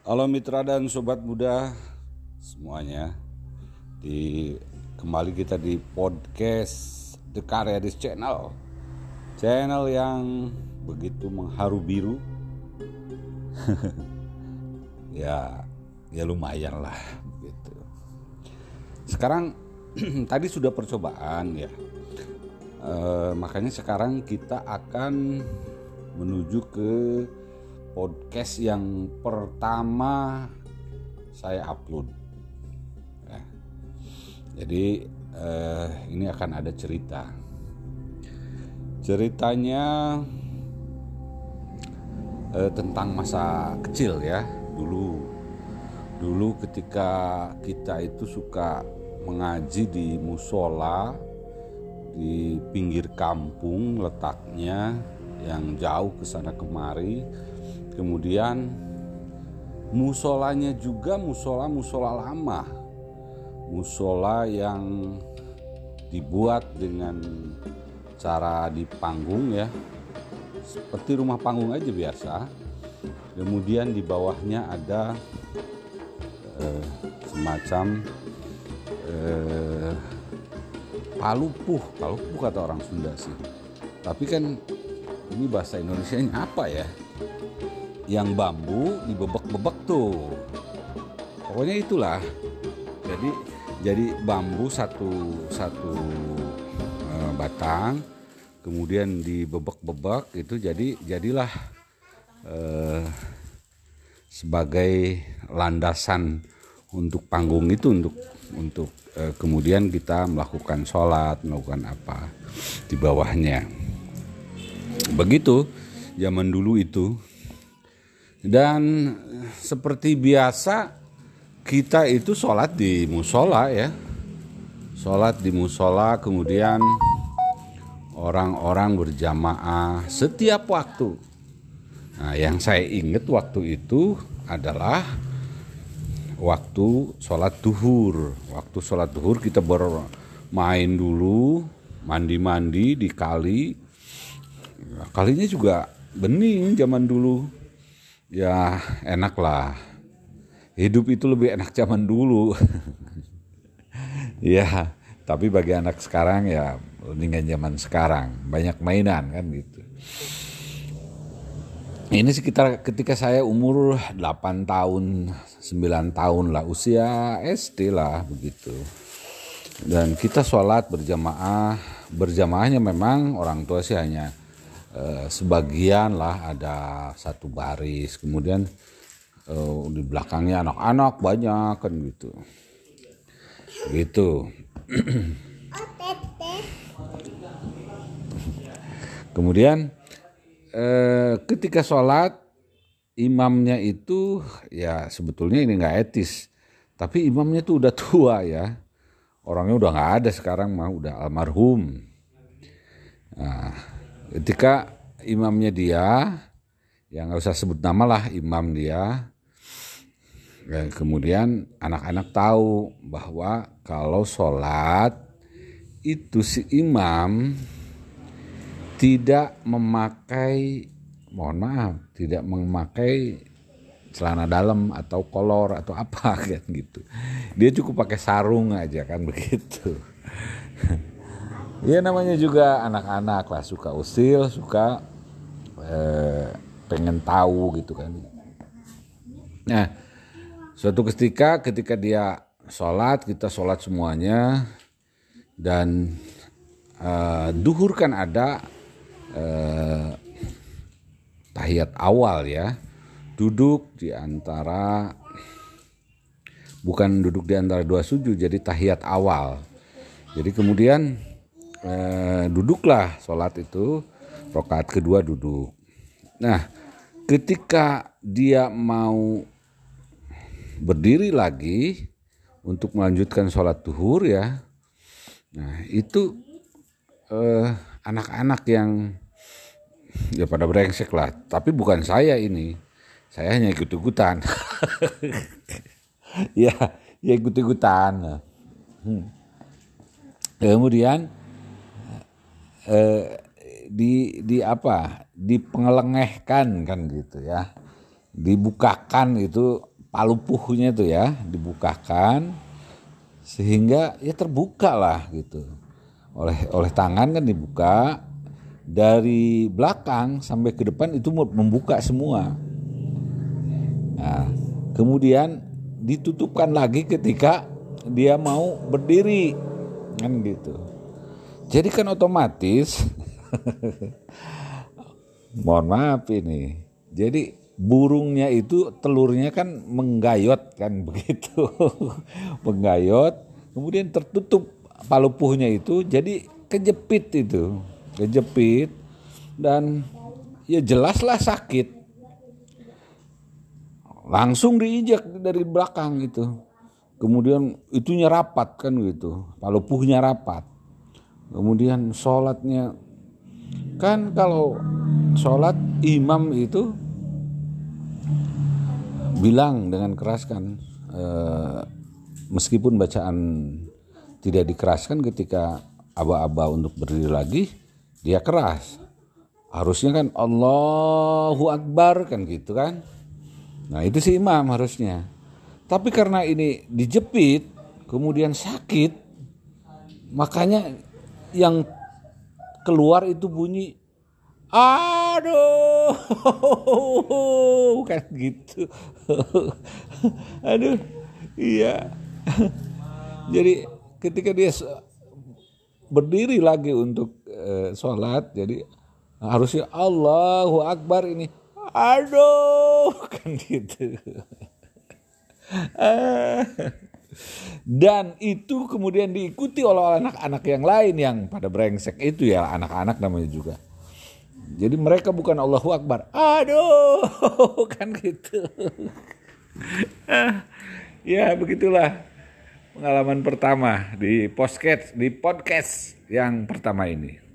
Halo mitra dan sobat muda semuanya. Di kembali kita di podcast The Karyadis Channel. Channel yang begitu mengharu biru. ya, ya lumayan lah gitu. Sekarang tadi sudah percobaan ya. E, makanya sekarang kita akan menuju ke podcast yang pertama saya upload. Ya. Jadi eh, ini akan ada cerita. Ceritanya eh, tentang masa kecil ya dulu. Dulu ketika kita itu suka mengaji di musola di pinggir kampung letaknya yang jauh ke sana kemari kemudian musolanya juga musola musola lama. Musola yang dibuat dengan cara di panggung ya. Seperti rumah panggung aja biasa. Kemudian di bawahnya ada eh, semacam eh, palupuh. Palupuh kata orang Sunda sih. Tapi kan ini bahasa Indonesia apa ya yang bambu dibebek-bebek tuh. Pokoknya itulah. Jadi jadi bambu satu satu e, batang kemudian dibebek-bebek itu jadi jadilah e, sebagai landasan untuk panggung itu untuk untuk e, kemudian kita melakukan sholat melakukan apa di bawahnya. Begitu zaman dulu itu dan seperti biasa kita itu sholat di musola ya. Sholat di musola kemudian orang-orang berjamaah setiap waktu. Nah yang saya ingat waktu itu adalah waktu sholat duhur. Waktu sholat duhur kita bermain dulu, mandi-mandi di kali. Kalinya juga bening zaman dulu ya enak lah hidup itu lebih enak zaman dulu. Ya tapi bagi anak sekarang ya mendingan zaman sekarang. Banyak mainan kan gitu. Ini sekitar ketika saya umur 8 tahun 9 tahun lah usia SD lah begitu. Dan kita sholat berjamaah berjamaahnya memang orang tua sih hanya Eh, sebagian lah ada satu baris. Kemudian eh, di belakangnya anak-anak banyak kan gitu. Gitu. Kemudian eh, ketika sholat imamnya itu ya sebetulnya ini nggak etis. Tapi imamnya tuh udah tua ya. Orangnya udah nggak ada sekarang mah udah almarhum. Nah ketika imamnya dia yang nggak usah sebut nama lah imam dia. Dan kemudian anak-anak tahu bahwa kalau sholat itu si imam tidak memakai mohon maaf tidak memakai celana dalam atau kolor atau apa kan gitu. Dia cukup pakai sarung aja kan begitu ya namanya juga anak-anak lah suka usil suka eh, pengen tahu gitu kan. Nah suatu ketika ketika dia sholat kita sholat semuanya dan eh, duhur kan ada eh, tahiyat awal ya. Duduk di antara bukan duduk di antara dua sujud jadi tahiyat awal. Jadi kemudian eh, duduklah sholat itu rokaat kedua duduk. Nah ketika dia mau berdiri lagi untuk melanjutkan sholat duhur ya nah itu eh, anak-anak yang ya pada brengsek lah. Tapi bukan saya ini saya hanya ikut-ikutan. Ya ya ikut-ikutan. Hmm. kemudian eh, di di apa? Dipengelengehkan kan gitu ya. Dibukakan itu palupuhnya itu ya dibukakan sehingga ya terbuka lah gitu. Oleh oleh tangan kan dibuka. Dari belakang sampai ke depan itu membuka semua. Nah, kemudian ditutupkan lagi ketika dia mau berdiri kan gitu jadi kan otomatis. Mohon maaf ini. Jadi burungnya itu telurnya kan menggayot kan begitu. Menggayot kemudian tertutup palupuhnya itu jadi kejepit itu. Kejepit dan ya jelaslah sakit. Langsung diinjak dari belakang gitu kemudian itunya rapat kan gitu. Palupuhnya rapat kemudian sholatnya. Kan kalau sholat imam itu bilang dengan keras kan eh, meskipun bacaan tidak dikeraskan ketika aba-aba untuk berdiri lagi dia keras. Harusnya kan Allahu Akbar kan gitu kan. Nah itu si imam harusnya. Tapi karena ini dijepit kemudian sakit makanya yang keluar itu bunyi aduh. Kan gitu. Aduh. Iya. Jadi ketika dia berdiri lagi untuk uh, sholat jadi harusnya Allahu Akbar ini. Aduh. Kan gitu dan itu kemudian diikuti oleh anak-anak yang lain yang pada brengsek itu ya anak-anak namanya juga jadi mereka bukan Allahu Akbar. Aduh, kan gitu. ya begitulah pengalaman pertama di podcast di podcast yang pertama ini.